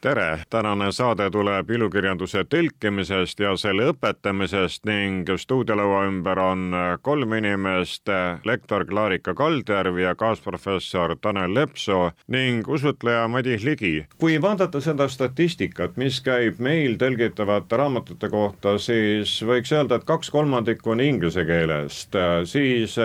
tere, tänane saade tuleb ilukirjanduse tõlkimisest ja selle õpetamisest ning stuudiolaua ümber on kolm inimest, lektor Klaarika Kaldjärv ja kaasprofessor Tanel Lepsoo ning usutleja Madis Ligi. kui vaadata seda statistikat, mis käib meil tõlgitavate raamatute kohta, siis võiks öelda, et kaks kolmandikku on inglise keelest, siis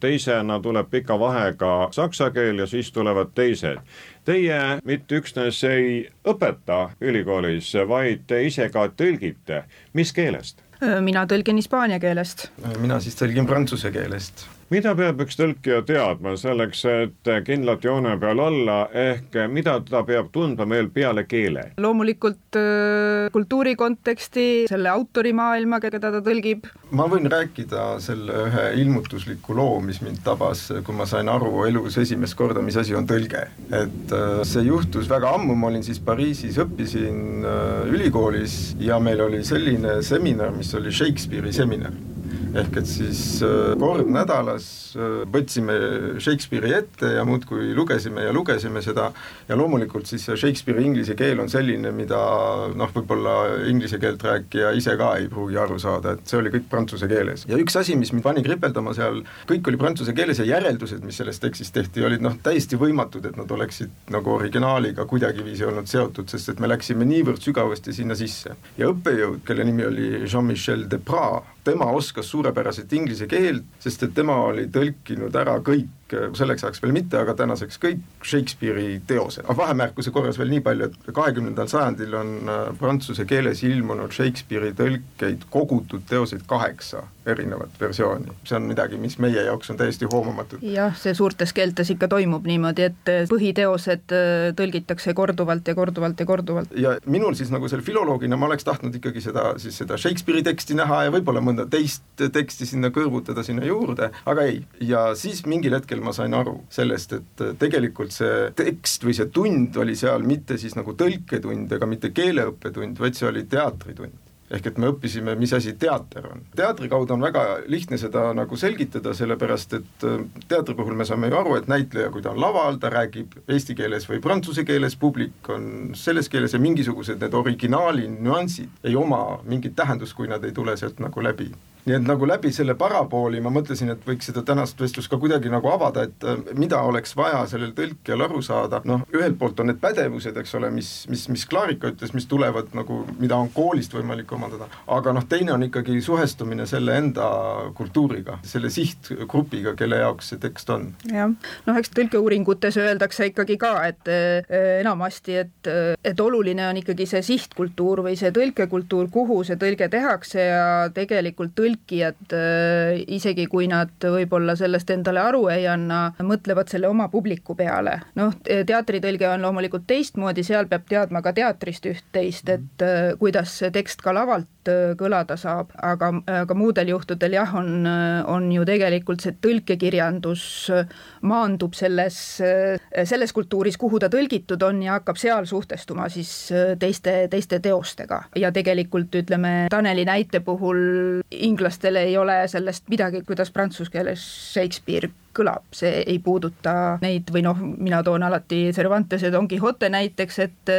teisena tuleb pika vahega saksa keel ja siis tulevad teised Teie mitte üksnes ei õpeta ülikoolis, vaid te ise ka tõlgite, mis keelest? mina tõlgin hispaania keelest. mina siis tõlgin prantsuse keelest mida peab üks tõlkija teadma selleks, et kindlat joone peal olla, ehk mida ta peab tundma meil peale keele? loomulikult äh, kultuuri konteksti, selle autori maailma, keda ta tõlgib. ma võin rääkida selle ühe ilmutusliku loo, mis mind tabas, kui ma sain aru elus esimest korda, mis asi on tõlge. et äh, see juhtus väga ammu, ma olin siis Pariisis, õppisin äh, ülikoolis ja meil oli selline seminar, mis oli Shakespeare'i seminar ehk et siis äh, kord nädalas äh, võtsime Shakespeare'i ette ja muudkui lugesime ja lugesime seda ja loomulikult siis see Shakespeare'i inglise keel on selline, mida noh, võib-olla inglise keelt rääkija ise ka ei pruugi aru saada, et see oli kõik prantsuse keeles. ja üks asi, mis mind pani kripeldama seal, kõik oli prantsuse keeles ja järeldused, mis sellest tekstist tehti, olid noh, täiesti võimatud, et nad oleksid nagu originaaliga kuidagiviisi olnud seotud, sest et me läksime niivõrd sügavasti sinna sisse. ja õppejõud, kelle nimi oli Jean-Michel Deprat, tema oskas suurepäraselt inglise keelt, sest et tema oli tõlkinud ära kõik kõik, selleks ajaks veel mitte, aga tänaseks kõik Shakespeare'i teosed. aga vahemärkuse korras veel nii palju, et kahekümnendal sajandil on äh, prantsuse keeles ilmunud Shakespeare'i tõlkeid kogutud teoseid kaheksa erinevat versiooni. see on midagi, mis meie jaoks on täiesti hoomamatu. jah, see suurtes keeltes ikka toimub niimoodi, et äh, põhiteosed äh, tõlgitakse korduvalt ja korduvalt ja korduvalt. ja minul siis nagu selle filoloogina ma oleks tahtnud ikkagi seda, siis seda Shakespeare'i teksti näha ja võib-olla mõnda teist teksti sinna kõrvutada sinna juurde, aga ei, ja siis mingil hetkel hetkel ma sain aru sellest, et tegelikult see tekst või see tund oli seal mitte siis nagu tõlketund ega mitte keeleõppetund, vaid see oli teatritund ehk et me õppisime, mis asi teater on. teatri kaudu on väga lihtne seda nagu selgitada, sellepärast et äh, teatri puhul me saame ju aru, et näitleja, kui ta on laval, ta räägib eesti keeles või prantsuse keeles, publik on selles keeles ja mingisugused need originaali nüansid ei oma mingit tähendust, kui nad ei tule sealt nagu läbi nii et nagu läbi selle parapooli ma mõtlesin, et võiks seda tänast vestlust ka kuidagi nagu avada, et äh, mida oleks vaja sellel tõlkijal aru saada, noh, ühelt poolt on need pädevused, eks ole, mis, mis, mis Klaarika ütles, mis tulevad nagu, mida on koolist võimalik omandada, aga noh, teine on ikkagi suhestumine selle enda kultuuriga, selle sihtgrupiga, kelle jaoks see tekst on. jah, noh, eks tõlkeuuringutes öeldakse ikkagi ka, et äh, enamasti, et, et oluline on ikkagi see sihtkultuur või see tõlkekultuur, kuhu see tõlge tehakse ja tegelikult tõlk tõlkijad, äh, isegi kui nad võib-olla sellest endale aru ei anna, mõtlevad selle oma publiku peale. noh, teatritõlge on loomulikult teistmoodi, seal peab teadma ka teatrist üht-teist, et äh, kuidas see tekst ka lavalt äh, kõlada saab, aga, aga muudel juhtudel jah, on, on ju tegelikult see tõlkekirjandus maandub selles, selles kultuuris, kuhu ta tõlgitud on ja hakkab seal suhtestuma siis teiste, teiste teostega. Ja tegelikult ütleme, Taneli näite puhul inglastel ei ole sellest midagi, kuidas prantsuse keeles Shakespeare kõlab, see ei puuduta neid või noh, mina toon alati Cervantese Don Quixote näiteks, et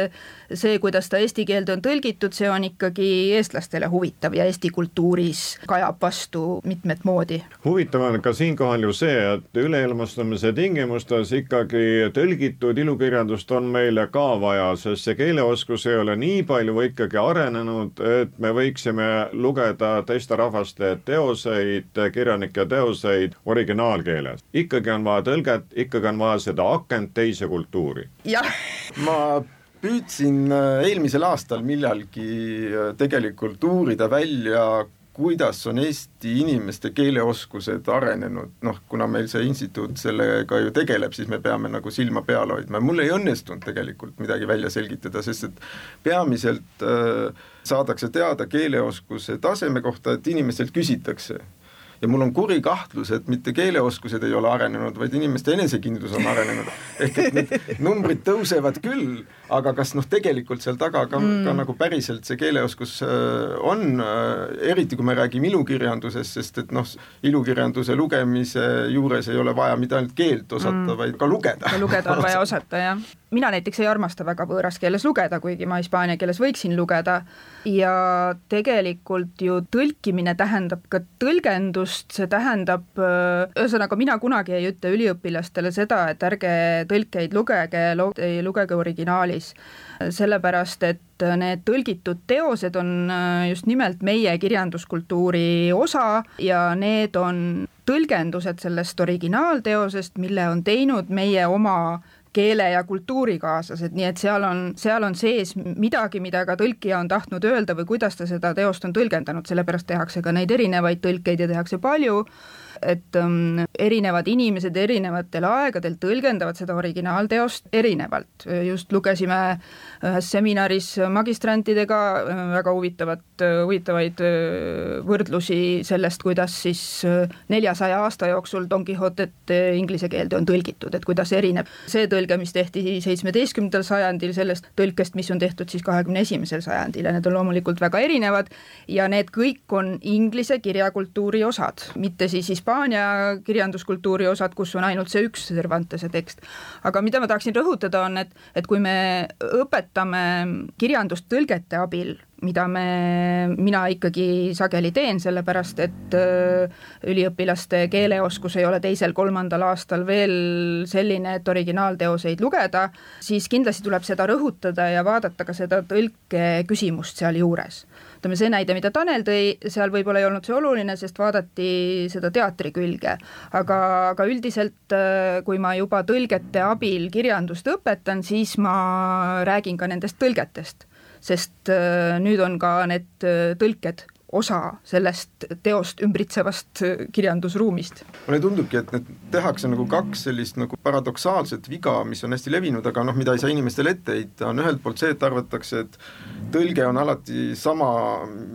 see, kuidas ta eesti keelde on tõlgitud, see on ikkagi eestlastele huvitav ja Eesti kultuuris kajab vastu mitmet moodi. huvitav on ka siinkohal ju see, et üleilmastumise tingimustes ikkagi tõlgitud ilukirjandust on meile ka vaja, sest see keeleoskus ei ole nii palju ikkagi arenenud, et me võiksime lugeda teiste rahvaste teoseid, kirjanike teoseid originaalkeeles ikkagi on vaja tõlget, ikkagi on vaja seda akent teise kultuuri. jah. ma püüdsin äh, eelmisel aastal millalgi äh, tegelikult uurida välja kuidas on Eesti inimeste keeleoskused arenenud, noh, kuna meil see instituut sellega ju tegeleb, siis me peame nagu silma peal hoidma ja mul ei õnnestunud tegelikult midagi välja selgitada, sest et peamiselt äh, saadakse teada keeleoskuse taseme kohta, et inimestelt küsitakse ja mul on kuri kahtlus, et mitte keeleoskused ei ole arenenud, vaid inimeste enesekindlus on arenenud. ehk et need numbrid tõusevad küll, aga kas noh, tegelikult seal taga ka mm., ka nagu päriselt see keeleoskus äh, on, äh, eriti kui me räägime ilukirjandusest, sest et noh, ilukirjanduse lugemise juures ei ole vaja mitte ainult keelt osata mm., vaid ka lugeda. lugeda on vaja osata, jah. Mina näiteks ei armasta väga võõras keeles lugeda, kuigi ma hispaania keeles võiksin lugeda. Ja tegelikult ju tõlkimine tähendab ka tõlgendust, see tähendab, äh, ühesõnaga mina kunagi ei ütle üliõpilastele seda, et ärge tõlkeid lugege, lugege originaalis, sellepärast et need tõlgitud teosed on äh, just nimelt meie kirjanduskultuuri osa ja need on tõlgendused sellest originaalteosest, mille on teinud meie oma keele ja kultuurikaaslased, nii et seal on, seal on sees midagi, mida ka tõlkija on tahtnud öelda või kuidas ta seda teost on tõlgendanud, sellepärast tehakse ka neid erinevaid tõlkeid ja tehakse palju et ähm, erinevad inimesed erinevatel aegadel tõlgendavad seda originaalteost erinevalt. just lugesime ühes seminaris magistrantidega äh, väga huvitavat, äh, huvitavaid äh, võrdlusi sellest, kuidas siis neljasaja aasta jooksul Don Quixotet inglise keelde on tõlgitud, et kuidas erineb see tõlge, mis tehti seitsmeteistkümnendal sajandil sellest tõlkest, mis on tehtud siis kahekümne esimesel sajandil ja need on loomulikult väga erinevad ja need kõik on inglise kirjakultuuri osad, mitte siis hispaania Hispaania kirjanduskultuuri osad, kus on ainult see üks Cervantese tekst. aga mida ma tahaksin rõhutada, on, et, et kui me õpetame kirjandust tõlgete abil, mida me, mina ikkagi sageli teen, sellepärast et äh, üliõpilaste keeleoskus ei ole teisel-kolmandal aastal veel selline, et originaalteoseid lugeda, siis kindlasti tuleb seda rõhutada ja vaadata ka seda tõlke küsimust sealjuures ütleme, see näide, mida Tanel tõi, seal võib-olla ei olnud see oluline, sest vaadati seda teatri külge. aga, aga üldiselt, äh, kui ma juba tõlgete abil kirjandust õpetan, siis ma räägin ka nendest tõlgetest, sest äh, nüüd on ka need äh, tõlked osa sellest teost ümbritsevast kirjandusruumist. mulle tundubki, et need tehakse nagu kaks sellist nagu paradoksaalset viga, mis on hästi levinud, aga noh, mida ei saa inimestele ette heita, on ühelt poolt see, et arvatakse, et tõlge on alati sama,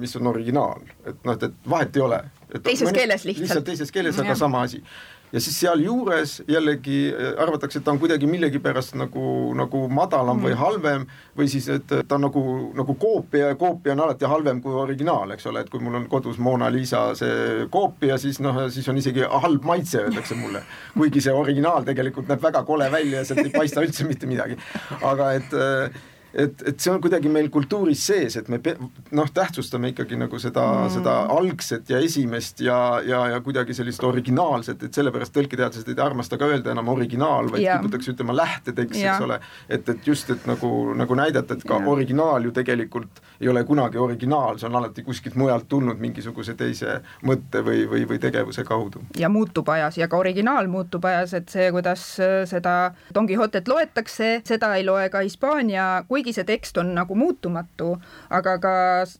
mis on originaal, et noh, et, et vahet ei ole. teises mõni, keeles lihtsalt. lihtsalt teises keeles, aga sama asi ja siis sealjuures jällegi äh, arvatakse, et ta on kuidagi millegipärast nagu, nagu madalam mm. või halvem või siis, et ta on nagu, nagu koopia ja koopia on alati halvem kui originaal, eks ole, et kui mul on kodus Mona Lisa see koopia, siis noh, siis on isegi halb maitse, öeldakse mulle. kuigi see originaal tegelikult näeb väga kole välja ja sealt ei paista üldse mitte midagi. aga et äh, et, et see on kuidagi meil kultuuris sees, et me noh, tähtsustame ikkagi nagu seda mm., seda algset ja esimest ja, ja, ja kuidagi sellist originaalset, et sellepärast tõlketeadlased ei armasta ka öelda enam originaal, vaid yeah. kiputakse ütlema lähtetekst yeah., eks ole. et, et just, et nagu, nagu näidata, et ka yeah. originaal ju tegelikult ei ole kunagi originaal, see on alati kuskilt mujalt tulnud mingisuguse teise mõtte või, või, või tegevuse kaudu. ja muutub ajas ja ka originaal muutub ajas, et see, kuidas seda Don Quixotet loetakse, seda ei loe ka Hispaania, kuigi see tekst on nagu muutumatu, aga ka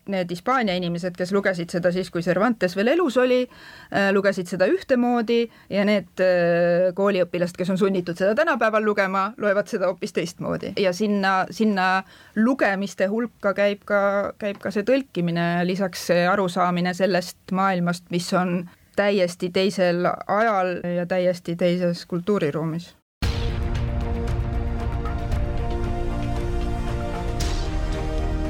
need Hispaania inimesed, kes lugesid seda siis, kui Cervantes veel elus oli, äh, lugesid seda ühtemoodi ja need äh, kooliõpilased, kes on sunnitud seda tänapäeval lugema, loevad seda hoopis teistmoodi. Ja sinna, sinna lugemiste hulka käib ka, käib ka see tõlkimine, lisaks see arusaamine sellest maailmast, mis on täiesti teisel ajal ja täiesti teises kultuuriruumis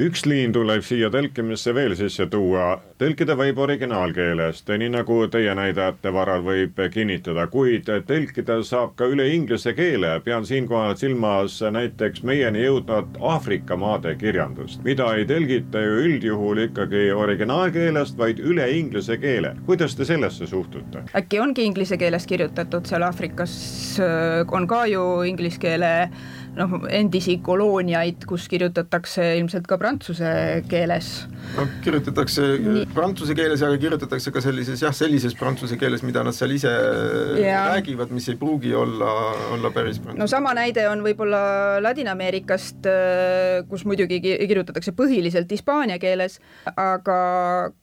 üks liin tuleb siia tõlkimisse veel sisse tuua, tõlkida võib originaalkeelest, nii nagu teie näidajate varal võib kinnitada, kuid tõlkida saab ka üle inglise keele, pean siinkohal silmas näiteks meieni jõudnud Aafrika maade kirjandust, mida ei tõlgita ju üldjuhul ikkagi originaalkeelest, vaid üle inglise keele. kuidas te sellesse suhtute? äkki ongi inglise keeles kirjutatud seal Aafrikas, on ka ju inglise keele noh, endisi kolooniaid, kus kirjutatakse ilmselt ka prantsuse keeles. no kirjutatakse Nii. prantsuse keeles, aga kirjutatakse ka sellises jah, sellises prantsuse keeles, mida nad seal ise ja. räägivad, mis ei pruugi olla, olla päris prantsuse. no sama näide on võib-olla Ladina-Ameerikast, kus muidugi kirjutatakse põhiliselt hispaania keeles, aga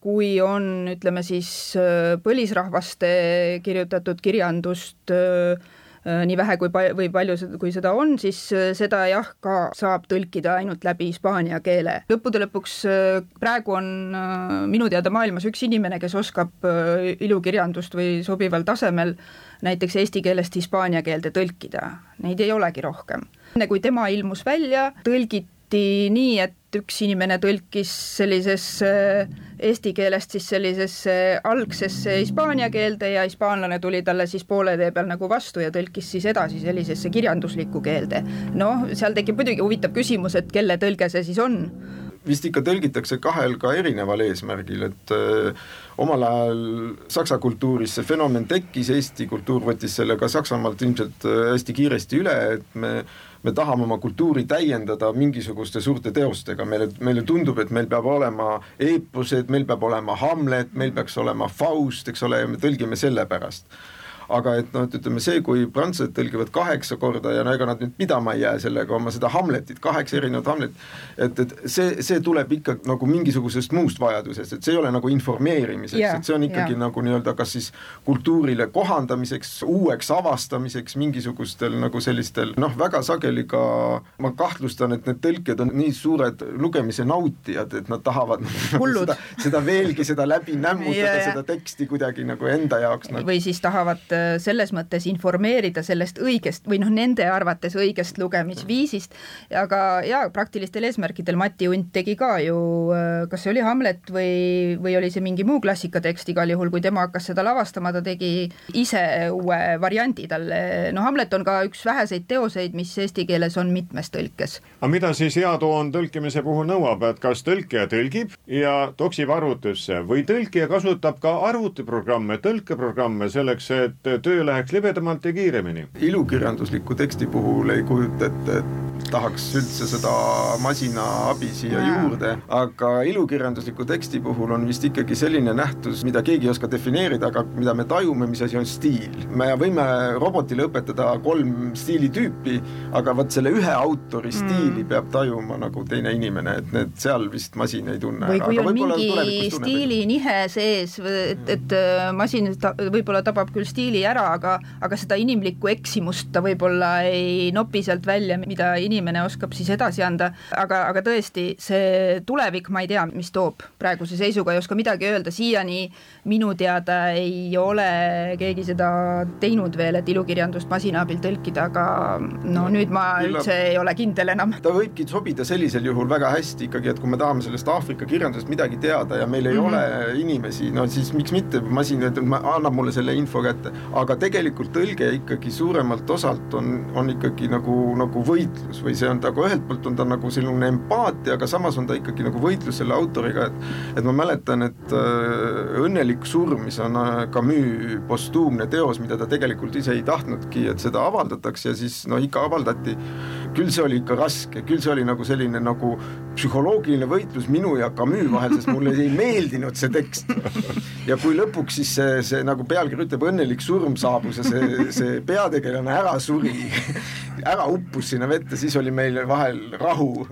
kui on, ütleme siis põlisrahvaste kirjutatud kirjandust Äh, nii vähe kui pa-, või palju kui seda on, siis äh, seda jah, ka saab tõlkida ainult läbi hispaania keele. lõppude lõpuks äh, praegu on minu teada maailmas üks inimene, kes oskab ilukirjandust või sobival tasemel näiteks eesti keelest hispaania keelde tõlkida, neid ei olegi rohkem. enne kui tema ilmus välja, tõlgiti nii, et üks inimene tõlkis sellisesse eesti keelest siis sellisesse algsesse hispaania keelde ja hispaanlane tuli talle siis poole tee peal nagu vastu ja tõlkis siis edasi sellisesse kirjanduslikku keelde. noh, seal tekib muidugi huvitav küsimus, et kelle tõlge see siis on vist ikka tõlgitakse kahel ka erineval eesmärgil, et äh, omal ajal saksa kultuuris see fenomen tekkis, Eesti kultuur võttis selle ka Saksamaalt ilmselt äh, hästi kiiresti üle, et me me tahame oma kultuuri täiendada mingisuguste suurte teostega, meile, meile tundub, et meil peab olema eeposed, meil peab olema Hamlet, meil peaks olema Faust, eks ole, ja me tõlgime selle pärast aga et noh, et ütleme see, kui prantslased tõlgivad kaheksa korda ja no ega nad nüüd pidama ei jää sellega oma seda Hamletit, kaheksa erinevat Hamletit, et, et see, see tuleb ikka nagu mingisugusest muust vajadusest, et see ei ole nagu informeerimiseks yeah,, et see on ikkagi yeah. nagu nii-öelda kas siis kultuurile kohandamiseks, uueks avastamiseks, mingisugustel nagu sellistel noh, väga sageli ka ma kahtlustan, et need tõlked on nii suured lugemise nautijad, et nad tahavad seda, seda veelgi, seda läbi nämmutada yeah. seda teksti kuidagi nagu enda jaoks nagu. või siis tahavad selles mõttes informeerida sellest õigest või noh, nende arvates õigest lugemisviisist, aga jaa, praktilistel eesmärkidel Mati Unt tegi ka ju, kas see oli Hamlet või, või oli see mingi muu klassikatekst, igal juhul kui tema hakkas seda lavastama, ta tegi ise uue variandi talle, no Hamlet on ka üks väheseid teoseid, mis eesti keeles on mitmes tõlkes. aga mida siis hea toon tõlkimise puhul nõuab, et kas tõlkija tõlgib ja toksib arvutusse või tõlkija kasutab ka arvutiprogramme, tõlkeprogramme selleks, et töö läheks libedamalt ja kiiremini. ilukirjandusliku teksti puhul ei kujuta ette, et tahaks üldse seda masina abi siia ja. juurde, aga ilukirjandusliku teksti puhul on vist ikkagi selline nähtus, mida keegi ei oska defineerida, aga mida me tajume, mis asi on stiil. me võime robotile õpetada kolm stiilitüüpi, aga vot selle ühe autori mm. stiili peab tajuma nagu teine inimene, et need seal vist masin ei tunne või kui on mingi stiilinihe sees, et, et masin ta, võib-olla tabab küll stiili stiili ära, aga, aga seda inimlikku eksimust ta võib-olla ei nopi sealt välja, mida inimene oskab siis edasi anda, aga, aga tõesti, see tulevik, ma ei tea, mis toob, praeguse seisuga ei oska midagi öelda, siiani minu teada ei ole keegi seda teinud veel, et ilukirjandust masina abil tõlkida, aga no nüüd ma üldse ei ole kindel enam. ta võibki sobida sellisel juhul väga hästi ikkagi, et kui me tahame sellest Aafrika kirjandusest midagi teada ja meil ei mm -hmm. ole inimesi, no siis miks mitte, masin annab mulle selle info kätte, aga tegelikult tõlge ikkagi suuremalt osalt on, on ikkagi nagu, nagu võitlus või see on nagu ühelt poolt on ta nagu selline empaatia, aga samas on ta ikkagi nagu võitlus selle autoriga, et et ma mäletan, et äh, Õnnelik surm, mis on äh, Camus postuumne teos, mida ta tegelikult ise ei tahtnudki, et seda avaldatakse ja siis no ikka avaldati, küll see oli ikka raske, küll see oli nagu selline nagu psühholoogiline võitlus minu ja Camus vahel, sest mulle ei meeldinud see tekst. ja kui lõpuks siis see, see nagu pealkiri ütleb, õnnelik surm, saabus ja see, see peategelane ära suri, ära uppus sinna vette, siis oli meil vahel rahu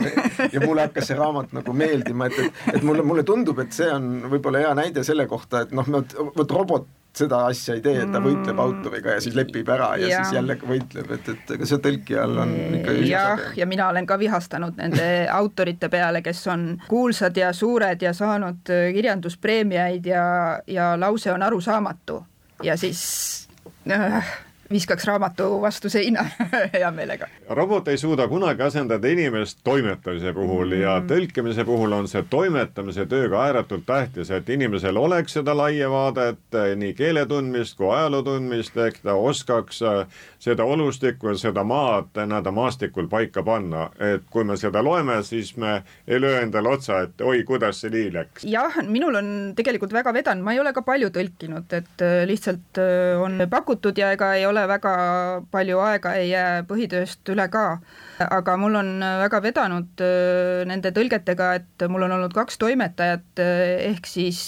ja mulle hakkas see raamat nagu meeldima, et, et, et mulle, mulle tundub, et see on võib-olla hea näide selle kohta, et noh, vot robot seda asja ei tee, et ta võitleb mm. autoriga ja siis lepib ära ja, ja. siis jälle võitleb, et, et ega see tõlkijal on ikka jah, ja mina olen ka vihastanud nende autorite peale, kes on kuulsad ja suured ja saanud kirjanduspreemiaid ja, ja lause on arusaamatu ja siis äh, viskaks raamatu vastu seina hea meelega. robot ei suuda kunagi asendada inimest toimetamise puhul mm. ja tõlkimise puhul on see toimetamise töö ka ääretult tähtis, et inimesel oleks seda laia vaadet, nii keele tundmist kui ajaloo tundmist, ehk ta oskaks äh, seda olustikku ja seda maad nii-öelda maastikul paika panna, et kui me seda loeme, siis me ei löö endale otsa, et oi, kuidas see nii läks. jah, minul on tegelikult väga vedanud, ma ei ole ka palju tõlkinud, et äh, lihtsalt on pakutud ja ega ei ole ole väga palju aega, ei jää põhitööst üle ka. aga mul on väga vedanud nende tõlgetega, et mul on olnud kaks toimetajat, ehk siis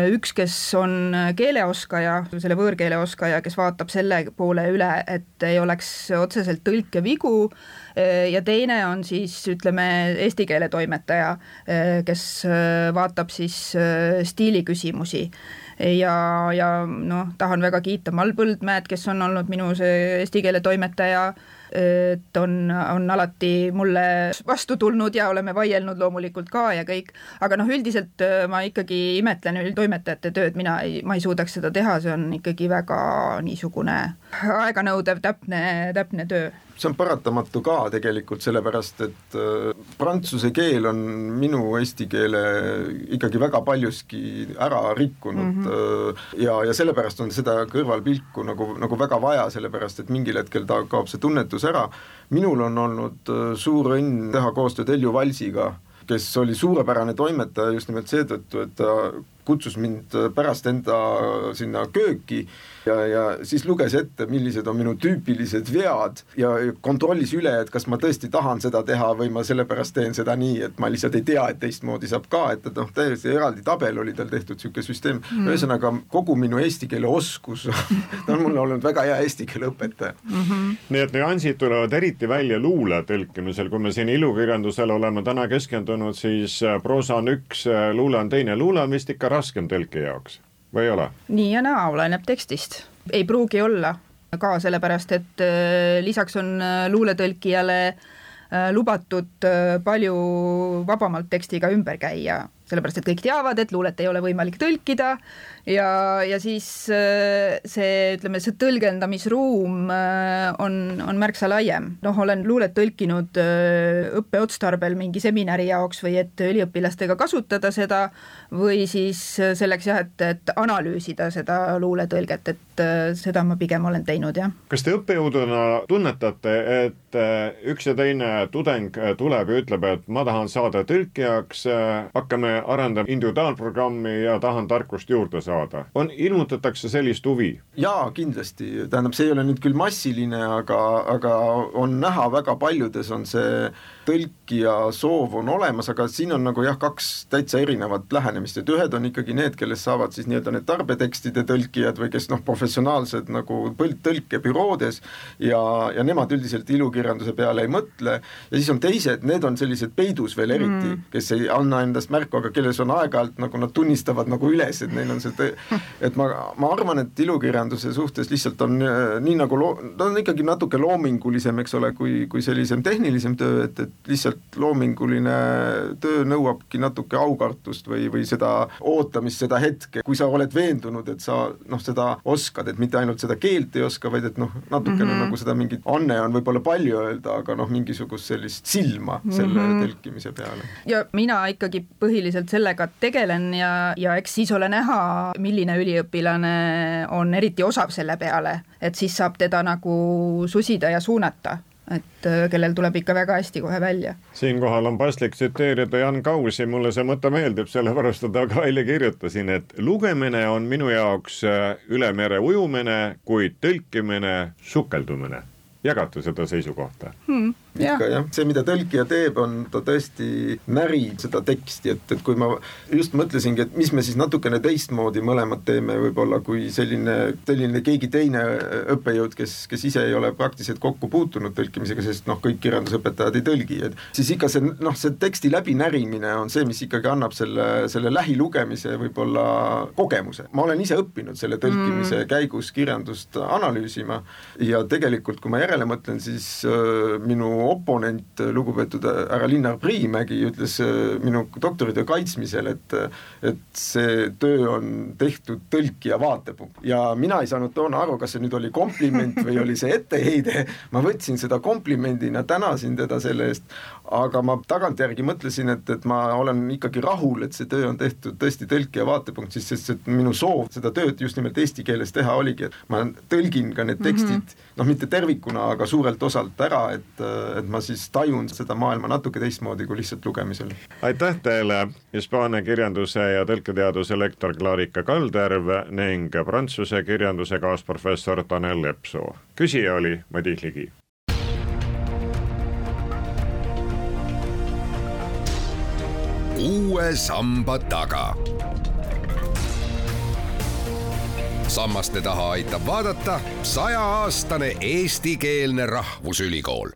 üks, kes on keeleoskaja, selle võõrkeele oskaja, kes vaatab selle poole üle, et ei oleks otseselt tõlkevigu, ja teine on siis ütleme, eesti keele toimetaja, kes vaatab siis stiiliküsimusi ja, ja noh, tahan väga kiita Mall Põldmäed, kes on olnud minu see eesti keele toimetaja, et on, on alati mulle vastu tulnud ja oleme vaielnud loomulikult ka ja kõik, aga noh, üldiselt äh, ma ikkagi imetlen toimetajate tööd, mina ei, ma ei suudaks seda teha, see on ikkagi väga niisugune aeganõudev, täpne, täpne töö see on paratamatu ka tegelikult, sellepärast et äh, prantsuse keel on minu eesti keele ikkagi väga paljuski ära rikkunud mm -hmm. ja, ja sellepärast on seda kõrvalpilku nagu, nagu väga vaja, sellepärast et mingil hetkel ta kaob see tunnetus ära. minul on olnud äh, suur õnn teha koostööd Helju Valsiga, kes oli suurepärane toimetaja just nimelt seetõttu, et ta kutsus mind pärast enda sinna kööki ja, ja siis luges ette, millised on minu tüüpilised vead ja kontrollis üle, et kas ma tõesti tahan seda teha või ma sellepärast teen seda nii, et ma lihtsalt ei tea, et teistmoodi saab ka, et, et noh, täiesti eraldi tabel oli tal tehtud, niisugune süsteem mm., ühesõnaga kogu minu eesti keele oskus ta on mulle olnud väga hea eesti keele õpetaja mm. -hmm. nii et nüansid tulevad eriti välja luule tõlkimisel, kui me siin ilukirjandusel oleme täna keskendunud, siis äh, proosa on üks, äh, luule on teine, luule on vist ikka raskem tõlki jaoks või ei ole? nii ja naa, oleneb tekstist. ei pruugi olla ka sellepärast, et äh, lisaks on äh, luuletõlkijale äh, lubatud palju vabamalt tekstiga ümber käia, sellepärast et kõik teavad, et luulet ei ole võimalik tõlkida ja, ja siis äh, see, ütleme, see tõlgendamisruum äh, on, on märksa laiem. noh, olen luulet tõlkinud äh, õppeotstarbel mingi seminari jaoks või et üliõpilastega kasutada seda või siis selleks jah, et, et analüüsida seda luuletõlget, et seda ma pigem olen teinud, jah. kas te õppejõuduna tunnetate, et üks ja teine tudeng tuleb ja ütleb, et ma tahan saada tõlkijaks, hakkame arendama individuaalprogrammi ja tahan tarkust juurde saada? saada, on, ilmutatakse sellist huvi? jaa, kindlasti, tähendab, see ei ole nüüd küll massiline, aga, aga on näha, väga paljudes on see tõlkija soov on olemas, aga siin on nagu jah, kaks täitsa erinevat lähenemist, et ühed on ikkagi need, kellest saavad siis nii-öelda need tarbetekstide tõlkijad või kes noh, professionaalsed nagu tõlkebüroodes ja, ja nemad üldiselt ilukirjanduse peale ei mõtle ja siis on teised, need on sellised peidus veel eriti mm., kes ei anna endast märku, aga kelles on aeg-ajalt nagu nad tunnistavad nagu üles, et neil on see, et ma, ma arvan, et ilukirjanduse suhtes lihtsalt on nii nagu loo-, ta on ikkagi natuke loomingulisem, eks ole, kui, kui sellisem tehnilisem töö, et, et lihtsalt loominguline töö nõuabki natuke aukartust või, või seda ootamist, seda hetke, kui sa oled veendunud, et sa noh, seda oskad, et mitte ainult seda keelt ei oska, vaid et noh, natukene mm -hmm. nagu seda mingit, anne on võib-olla palju öelda, aga noh, mingisugust sellist silma selle mm -hmm. tõlkimise peale. ja mina ikkagi põhiliselt sellega tegelen ja, ja eks siis ole näha, milline üliõpilane on eriti osav selle peale, et siis saab teda nagu susida ja suunata et äh, kellel tuleb ikka väga hästi kohe välja. siinkohal on paslik tsiteerida Jan Kausi, mulle see mõte meeldib, sellepärast et ka eile kirjutasin, et lugemine on minu jaoks äh, üle mere ujumine, kuid tõlkimine sukeldumine. jagate seda seisukohta hmm.? Ikka jah, see, mida tõlkija teeb, on ta tõesti närib seda teksti, et, et kui ma just mõtlesingi, et mis me siis natukene teistmoodi mõlemad teeme võib-olla kui selline, selline keegi teine õppejõud, kes, kes ise ei ole praktiliselt kokku puutunud tõlkimisega, sest noh, kõik kirjandusõpetajad ei tõlgi, et siis ikka see noh, see teksti läbinärimine on see, mis ikkagi annab selle, selle lähilugemise võib-olla kogemuse. ma olen ise õppinud selle tõlkimise mm. käigus kirjandust analüüsima ja tegelikult, kui ma järele mõtlen, siis äh, minu oponent, lugupeetud härra Linnar Priimägi ütles äh, minu doktoritöö kaitsmisel, et et see töö on tehtud tõlkija vaatepunkt ja mina ei saanud toona aru, kas see nüüd oli kompliment või oli see etteheide, ma võtsin seda komplimendina, tänasin teda selle eest, aga ma tagantjärgi mõtlesin, et, et ma olen ikkagi rahul, et see töö on tehtud tõesti tõlkija vaatepunkt, siis sest et minu soov seda tööd just nimelt eesti keeles teha oligi, et ma tõlgin ka need tekstid mm -hmm., noh, mitte tervikuna, aga suurelt osalt ära, et et ma siis tajun seda maailma natuke teistmoodi kui lihtsalt lugemisel. aitäh teile, Hispaania kirjanduse ja tõlketeaduse lektor Clarika Kalderv ning prantsuse kirjanduse kaasprofessor Tanel Lepsoo. küsija oli Madis Ligi. uue samba taga sammaste taha aitab vaadata sajaaastane eestikeelne rahvusülikool